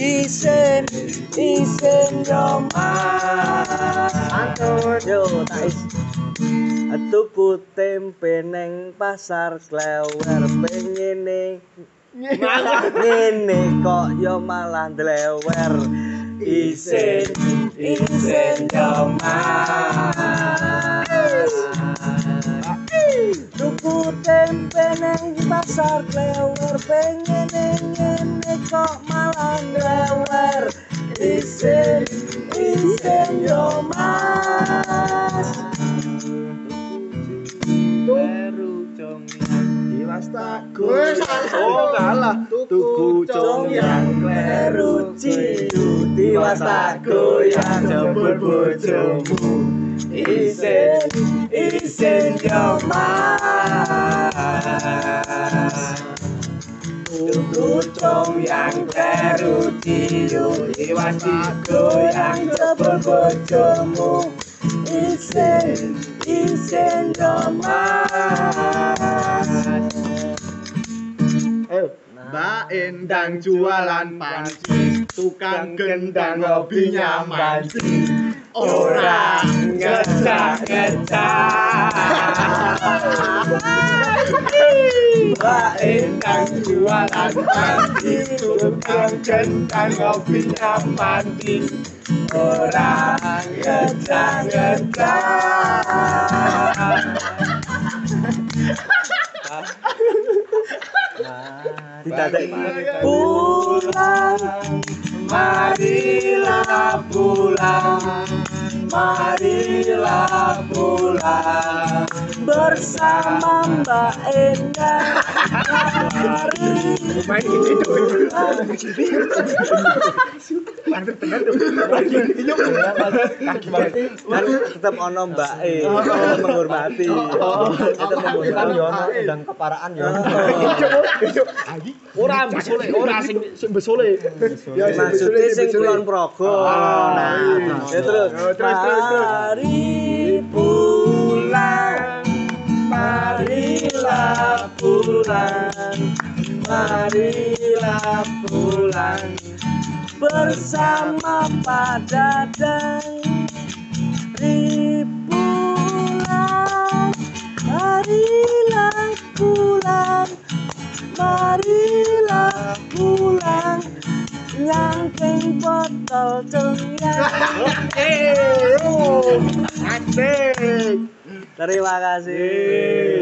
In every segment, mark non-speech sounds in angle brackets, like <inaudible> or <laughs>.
Isen, isen mas Yo tais Tuku tempe neng pasar klewer pengene Ngene kok yo malah dlewer Isen, isen mas Tuku tempe neng pasar klewer pengene ngene kok malah dlewer Isen, isen yo mas. Baru congyang Diwas taku Wes, salah. Oh kalah. Tuku congyang kleru ciu tiwas tak goyang jemput bojomu is in, is in your mind. Untuk yang teruji, lewat itu yang bojomu is in, is in your mind. Mbak Endang jualan panci tukang gendang hobinya manci. Ora ngecak Mbak Endang jualan mandi Tukang kentang ngopinya mandi Ora ngecak Tidak pulang Marilah pulang Marilah pulang Bersama Mbak Endah Mari Main gitu kan tetap ono Mbak E tetap menghormati tetap menghormati dan keparaan ya Ora besole, ora sing sing besole. Ya sing maksudnya kulon progo Ah, nah ya terus, terus. Mari pulang marilah pulang marilah pulang bersama Pak Dadang pulang marilah pulang marilah pulang nyangking botol cengyang Asik. Terima kasih.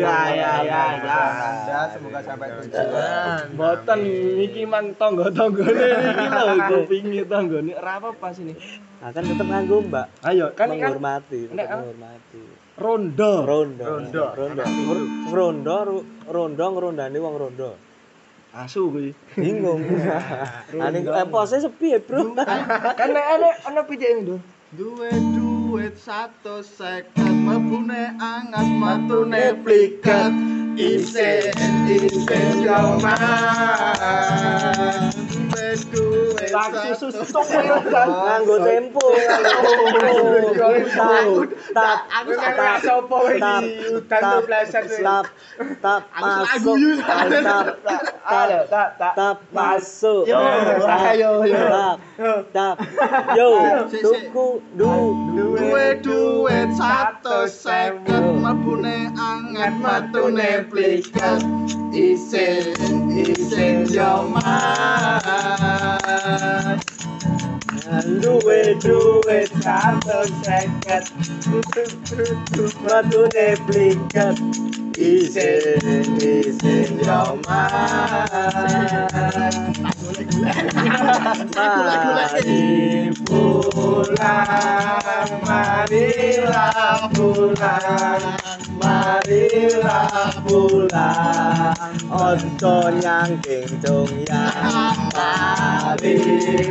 Ya ya ya ya. Semoga sampai tujuan. Mboten iki mang tangga-tanggane. <laughs> Iki lho kupingi tanggane. Ora apa-apa sini. nah, kan tetap nganggo mbak. Ayo kan kan menghormati ah. menghormati. Rondo. rondo. Rondo. rondo. Ro- rondo ro- rondo ngrondani wong rondo. Asu kuwi. bingung. <laughs> Ane eh, pose sepi ya bro. Kan nek ana ana pitik ndo. Duwe duit satu seket mebune angas matune plikat isen isen yo mas Esku nganggo tempo. tak aku tak sopo iki tak pleset tak tak masuk. tak tak tak tak masuk. Yo ayo yo. Tak yo tuku du duwe duwet satu second mabune anget matune plikas plikat isen isen yo mas duwe duit satu seket matune plikat isen isen yo mas mari pulang marilah pulang marilah pulang ojo nyangking congyang mari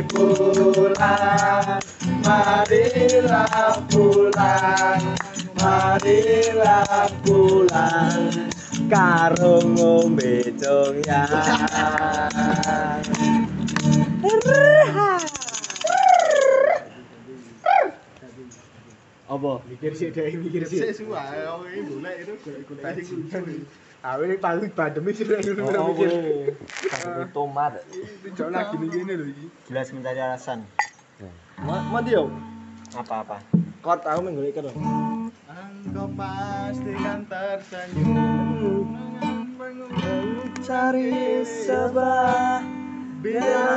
pulang marilah pulang marilah pulang karo ngombe congyang Apa? mikir sih deh mikir sih sesuai oh ini golek itu golek golek sing Ah, ini paling pandemi sih yang Oh, mikir. boleh. Kasih tomat. Tidak lagi nih gini loh iki. Jelas mencari alasan. Mati yo. Apa-apa. Kot aku minggu iki dong. Engkau pasti kan tersenyum Cari sebelah Bila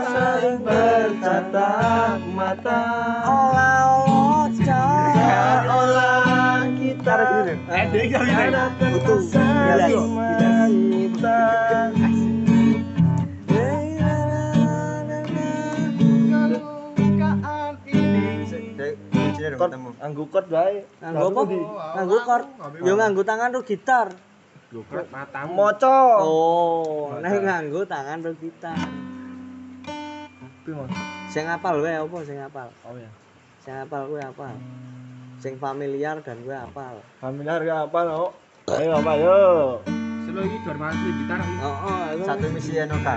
saling bertatap mata Olah Seolah kita Eh, saling menyita anggu bae apa? Yo nganggo tangan ro gitar. matamu. Moco Oh, nek nganggo tangan ro gitar. Piye, Mas? Sing apal wae apa sing apal? Oh ya Sing apal kuwi apal. Sing familiar dan gue apal. Familiar ya apa no? Ayo apa yo Selo iki dor mati gitar. Oh, oh, aku Satu misi Enoka.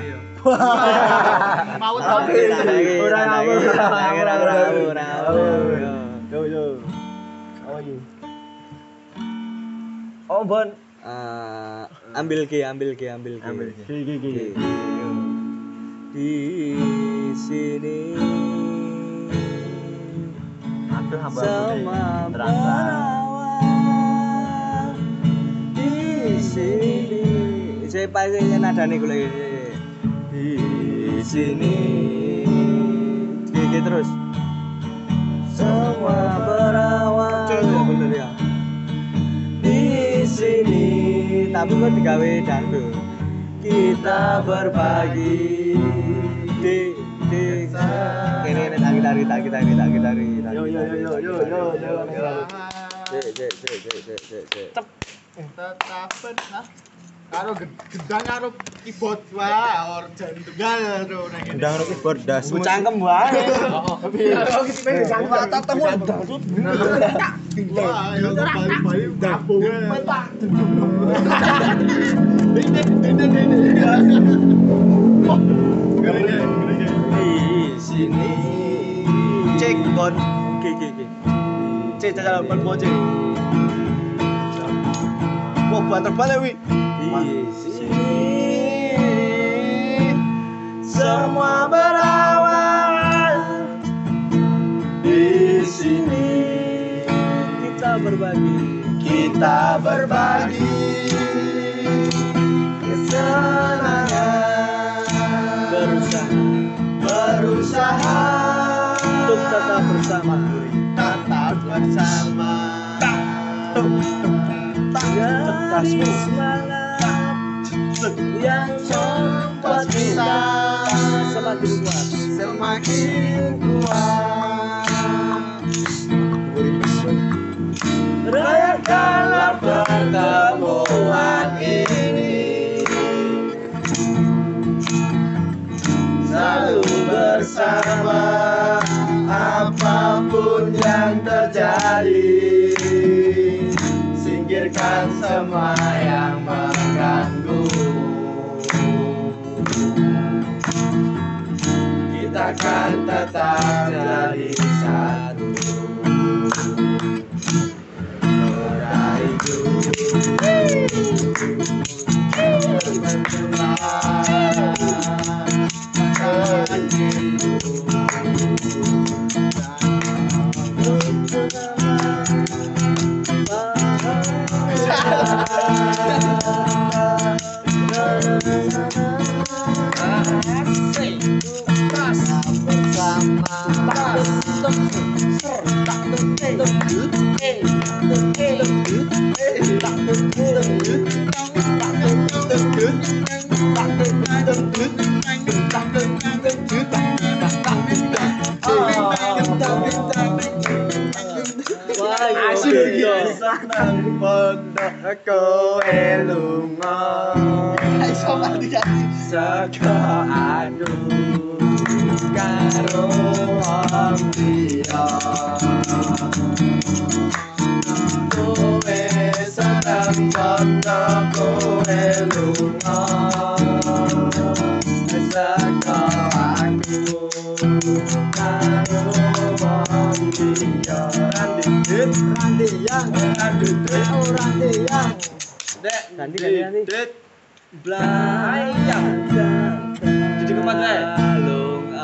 Mau Tapi tapi Ora ngawur, ora ngawur, ora ora ngawur. Yo yo Oh iki Oh bon Eh, ambil G, ambil G, ambil G. Ambil. Ki ki ki G. Di sini sama di sini. Saya pakai nada nih gue di sini. Gigi terus. Semua berawal. Bener ya. Di sini. Tapi gue digawe dangdut. Kita berbagi di di ini ini tagi tari tagi tari tagi tari Yo yo yo yo yo yo yo Cek, cek, cek, cek, cek, cek, cek. tetap benar. Karo gedang karo keyboard wah organ tunggal lho nang. Udah ngerti keyboard dah. Bu cangkem wae. Karo iki pengen Tatemu dangdut Wah, ya bali-bali. Di sini. Cek bon Oke, oke, oke. Cek jalan ban boceng Wah buat terbalik wi Di sini. Semua berawal di sini. Kita berbagi. Kita berbagi Kesenangan Berusaha Berusaha untuk tetap bersama. Tetap bersama. Yang semangat yang membuat kita semakin kuat. Semakin kuat. Rayakanlah pertemuan ini Selalu bersama Apa pun yang terjadi Singkirkan semua yang akan tetap jadi satu Meraih Wah, Asik giác nắng vân Ganti, ganti, ganti. Belayang. Jadi keempat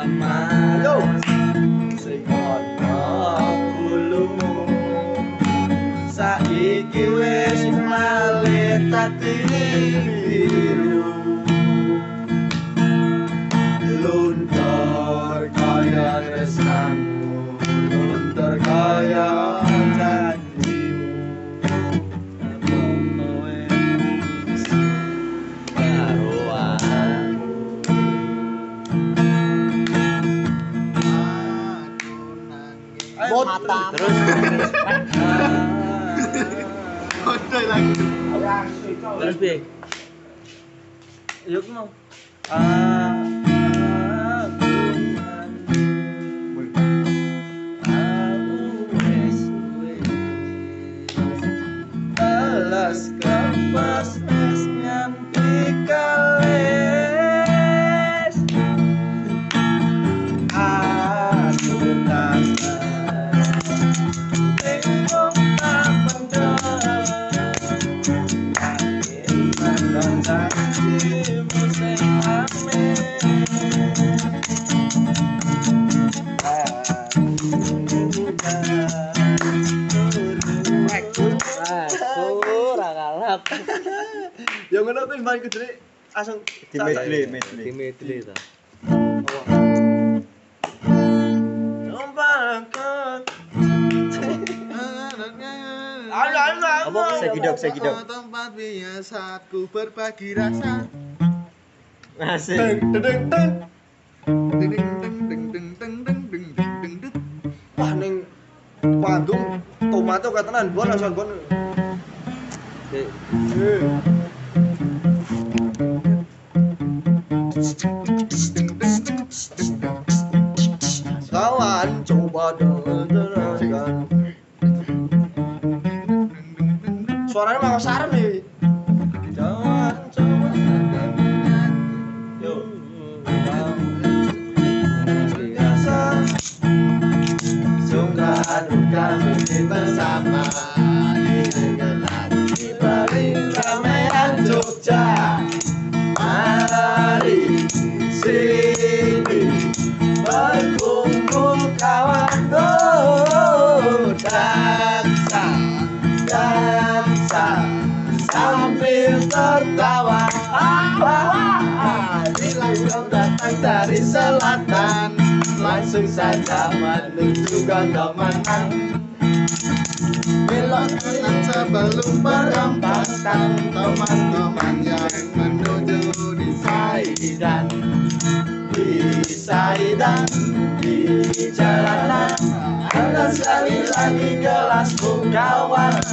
emas tá. Eu piye? Yo ki mau. Ah. Main kudune langsung Di medley, medley. Di medley ta. Numpangkan. Ayo, ayo, ayo. Apa Segidok, segidok. Tempat biasaku berbagi rasa. Asik. Deng, deng, deng. Ding ding ding ding ding ding ding ding ding ding. Wah ning Bandung tomato katenan bon asal bon. Dek, lagi kelasku kawan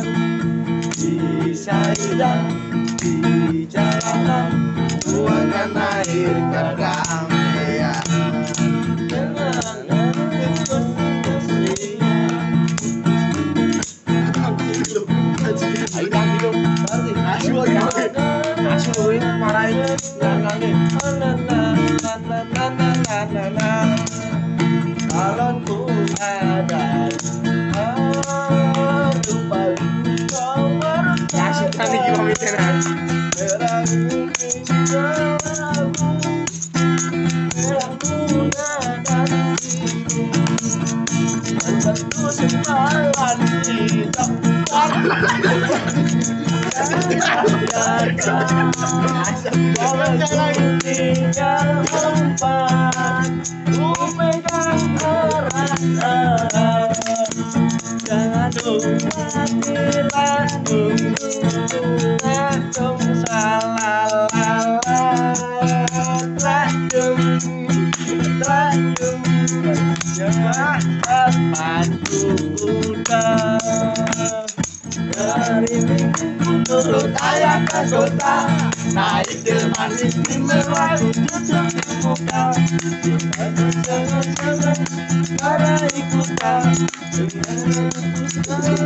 di Saidan di jalanan tuangkan air kedamaian ganti dong. Berarti asu aja. Asu ini marahin nyanyi. Kalau Merah mimpi jalanku Merah bunga dan biru tinggal empat Ku pegang erat-erat turun ayah ke kota Naik manis di mewah tutup di muka Para ikutan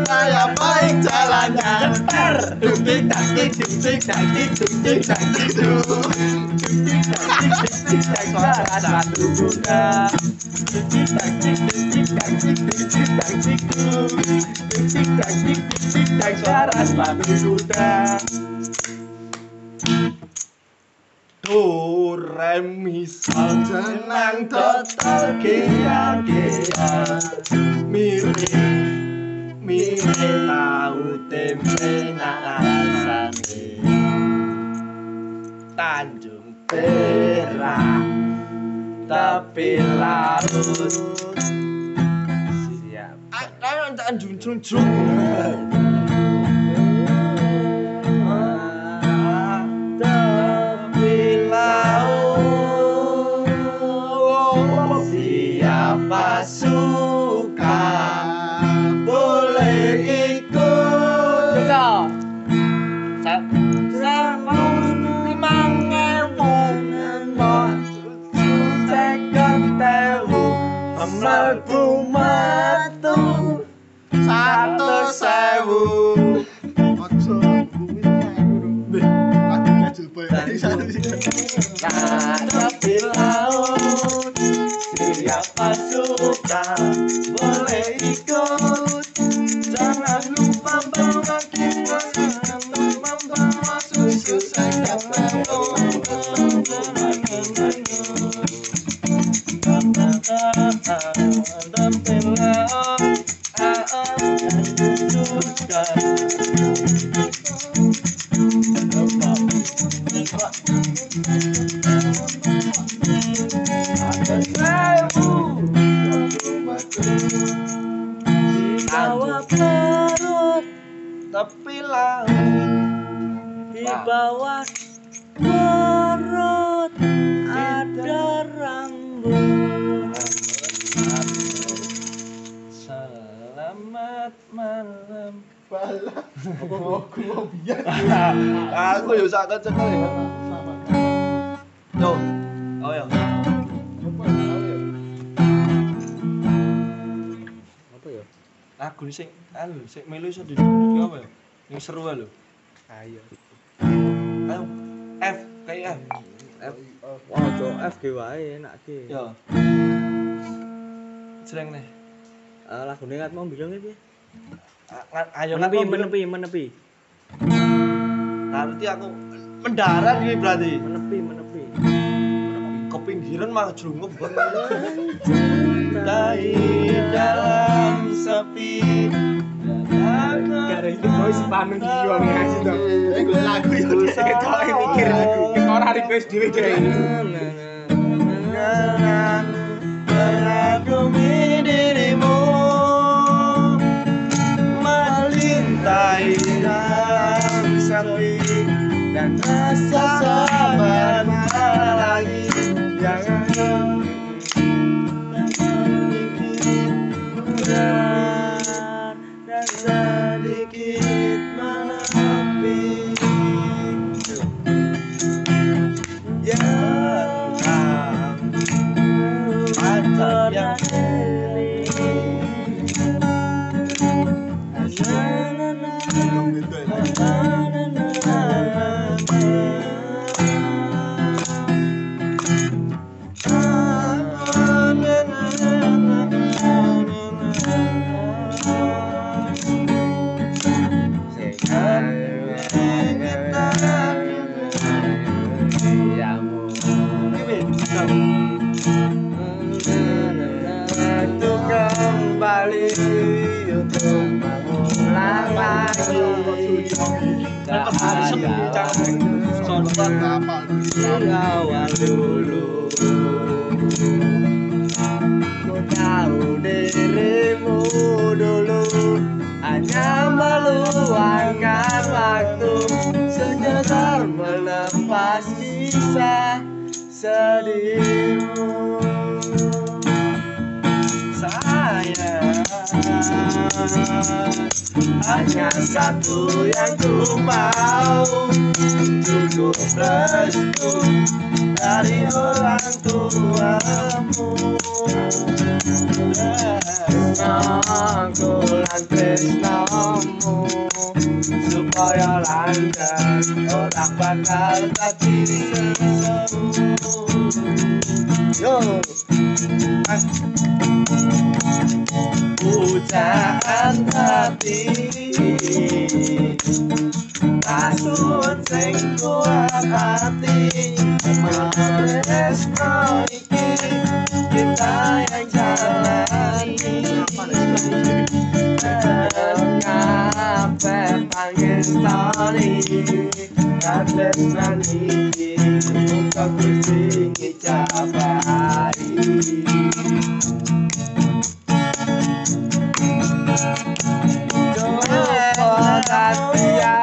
Saya baik jalannya Ceper Dukik dakik dukik dakik dukik dakik Dukik dakik dukik dakik satu muka Dukik dakik dukik dakik dukik dakik Dukik dakik dukik dakik satu muka kuda Do re mi total gea gea Mire Mire tau tempe nasane Tanjung Perak. Tapi larut. Siap. Ayo Tanjung Junjung Tapi suka Lagu sing anu sing melu iso diduduk apa ya Yang seru lho Ayo. Ayo F kayak F F. Wah, ojo F ge wae enak ge. Yo Jeleng nih Eh, lagune ngat mau bilang iki. Ayo Menepi, kan menepi, menepi. Nanti aku mendarat iki berarti Menepi, menepi. ke pinggiran malah jerungup buat Cintai dalam sepi. Gara itu gue sepanen di juang ya sih dong Lagu itu dia mikir. Kayak orang hari gue sedih aja Lancar orang bakal semu Yo. Pujaan hati Kasut sing kuat hati Meresno iki Kita yang jalani Kabeh pangestani Kades nani Muka kucing ijabari Coba hati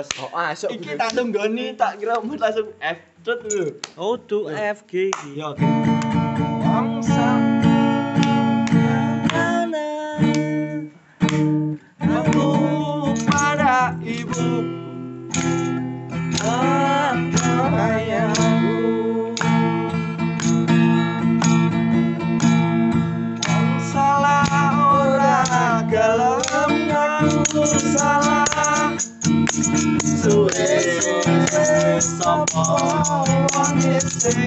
bos. Oh, masuk. Iki tak tunggoni tak kira mu langsung F cut dulu. Oh, tuh F G. Ya oke. Wong Aku pada ibu ayahku salah ora gelem ngaku salah Suwe sapa wong sing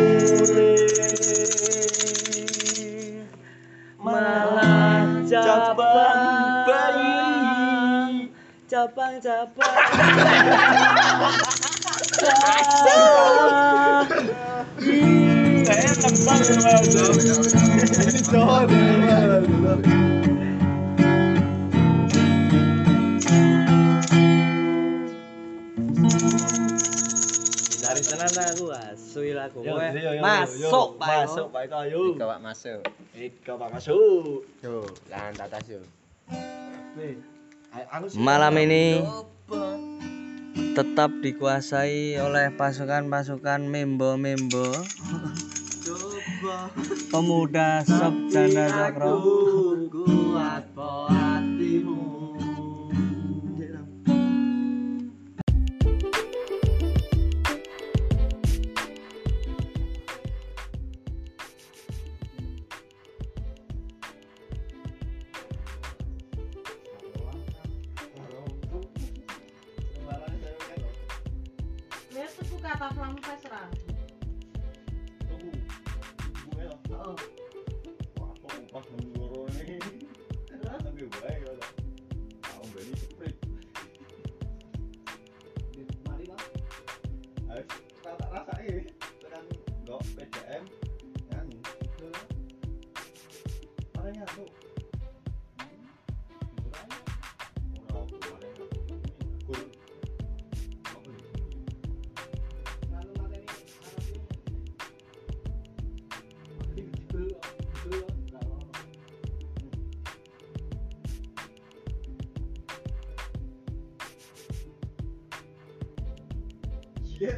Cabang cabang. Saya sana aku Masuk, Pak. Masuk, Pak Eko, ayo. Pak masuk. Pak masuk. Yo, lan tatas yo. Malam ini tetap dikuasai oleh pasukan-pasukan membo-membo. Pemuda sub janda kuat po hatimu. Lihat tuku kata Flam Fest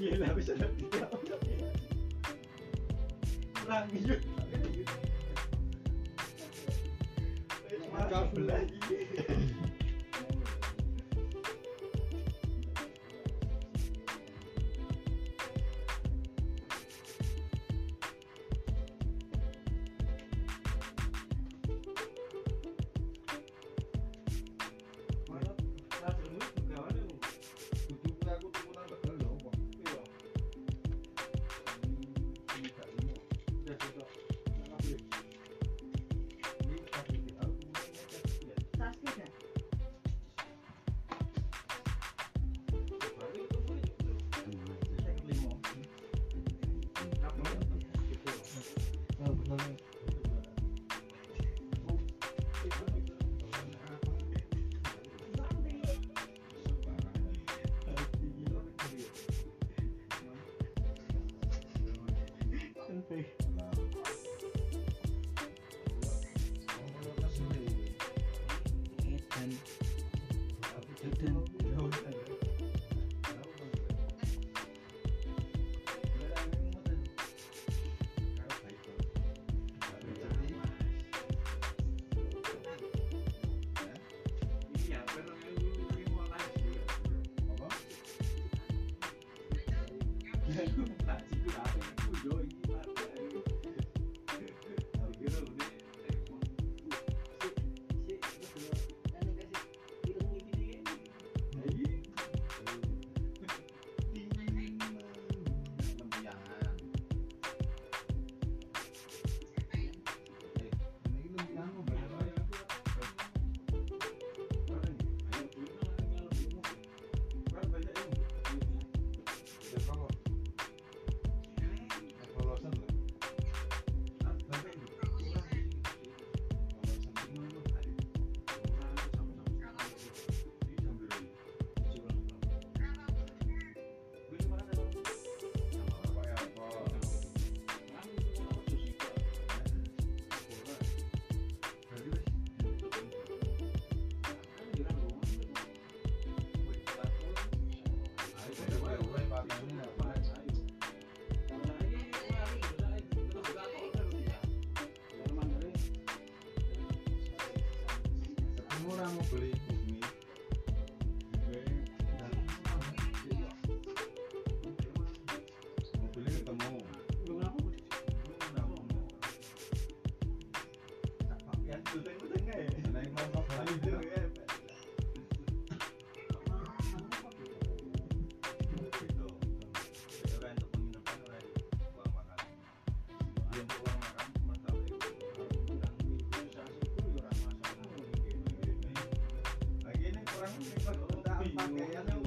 gila bisa dapat berapa. Captain. Captain. beli Yung...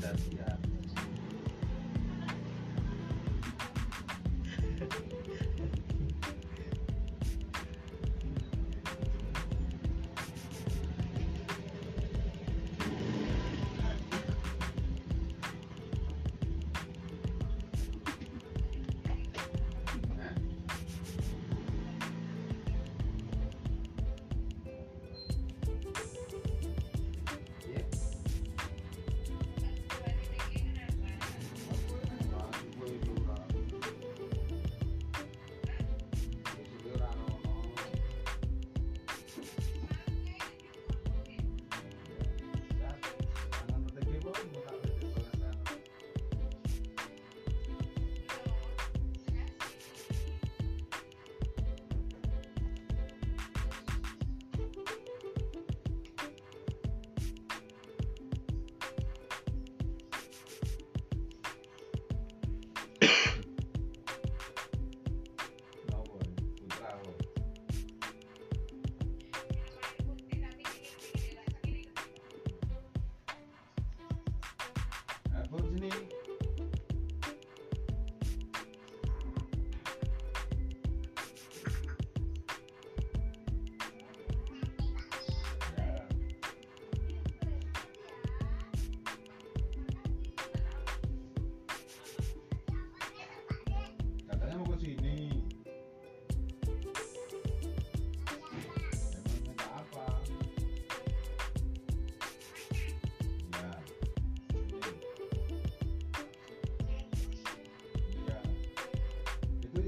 that's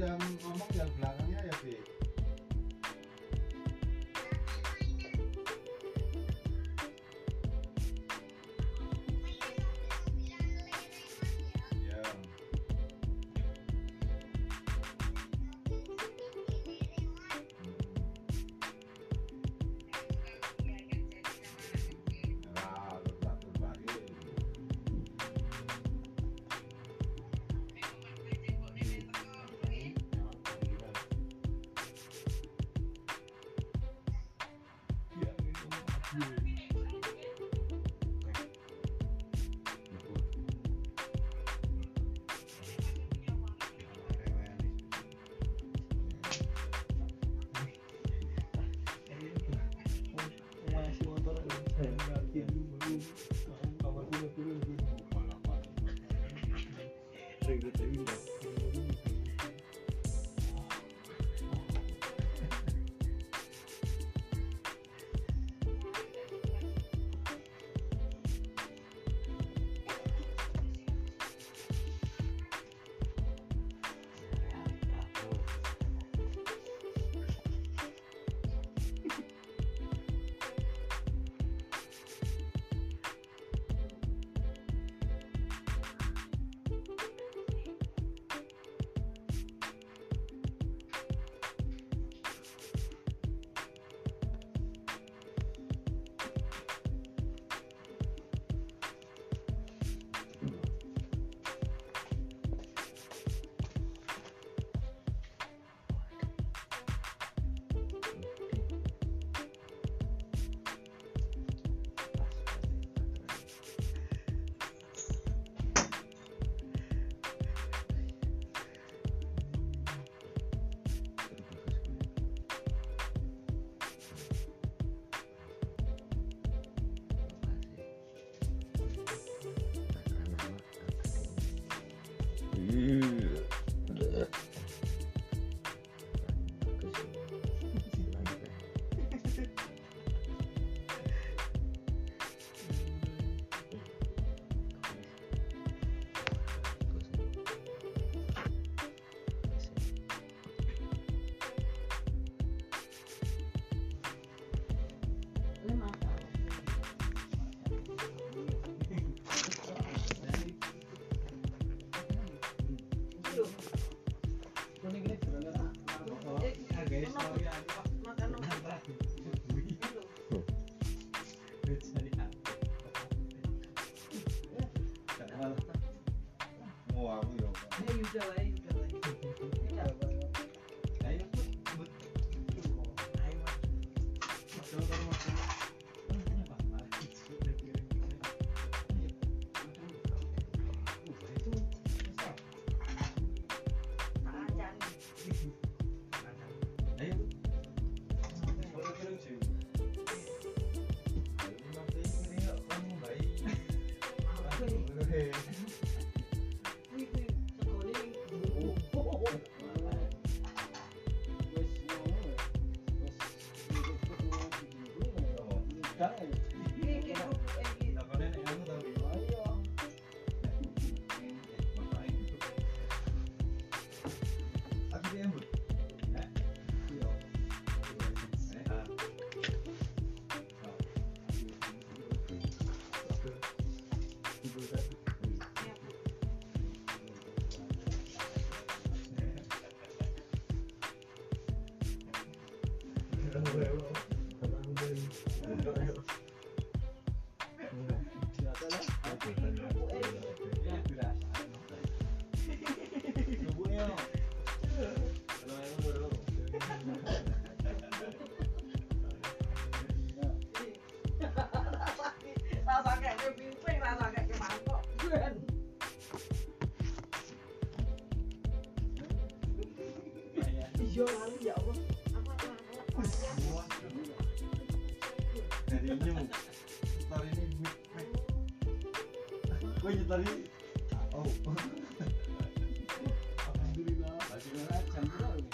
yang ngomong yang belakangnya ya Bi Masih motor ya. Rasa Gue nyetar ini Oh Alhamdulillah Bagaimana jam berapa nih?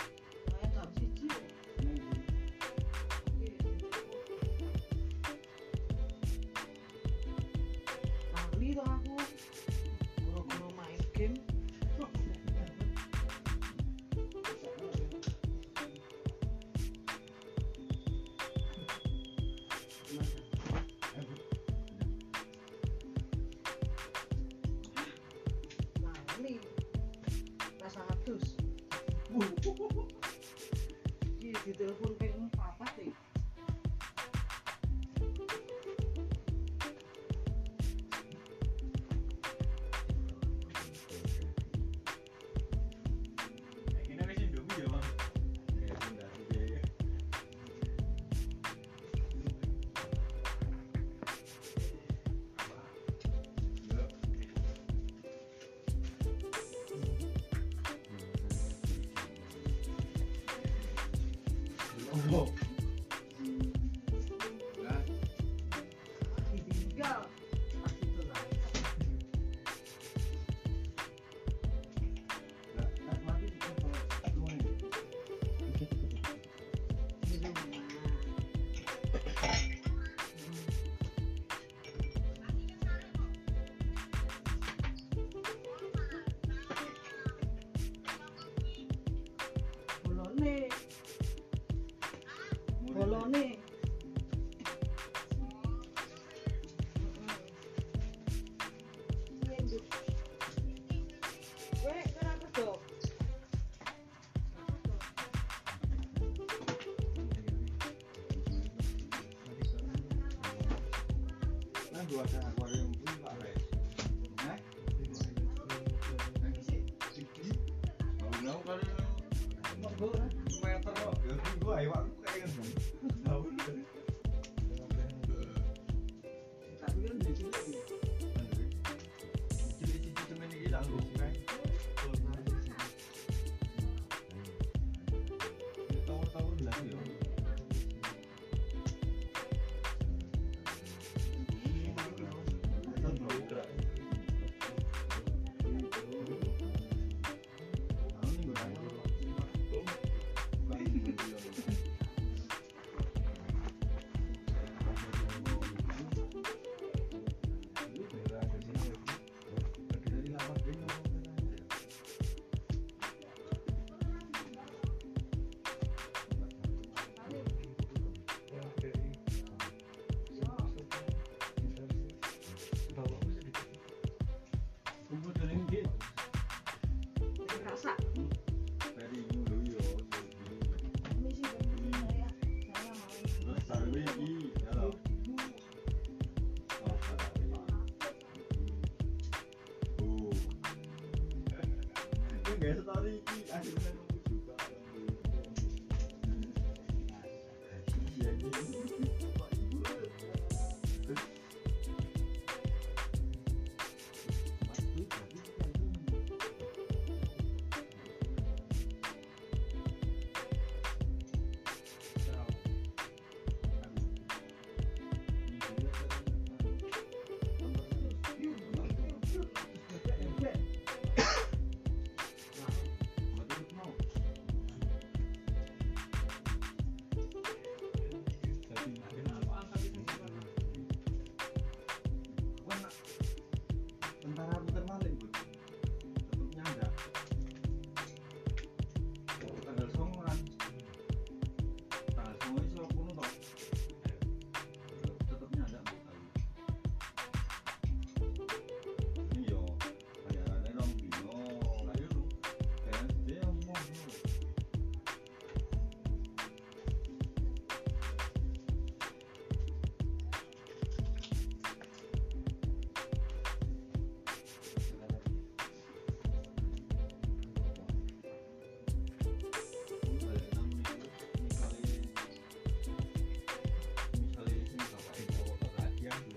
Saya jam siji. Lali tuh aku. lo Nghe từ?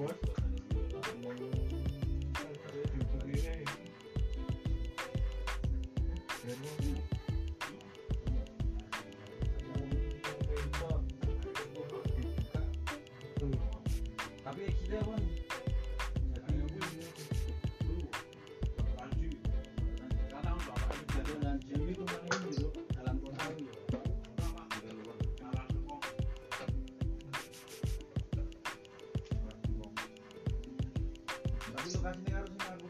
before? Tapi lokasinya harus nang aku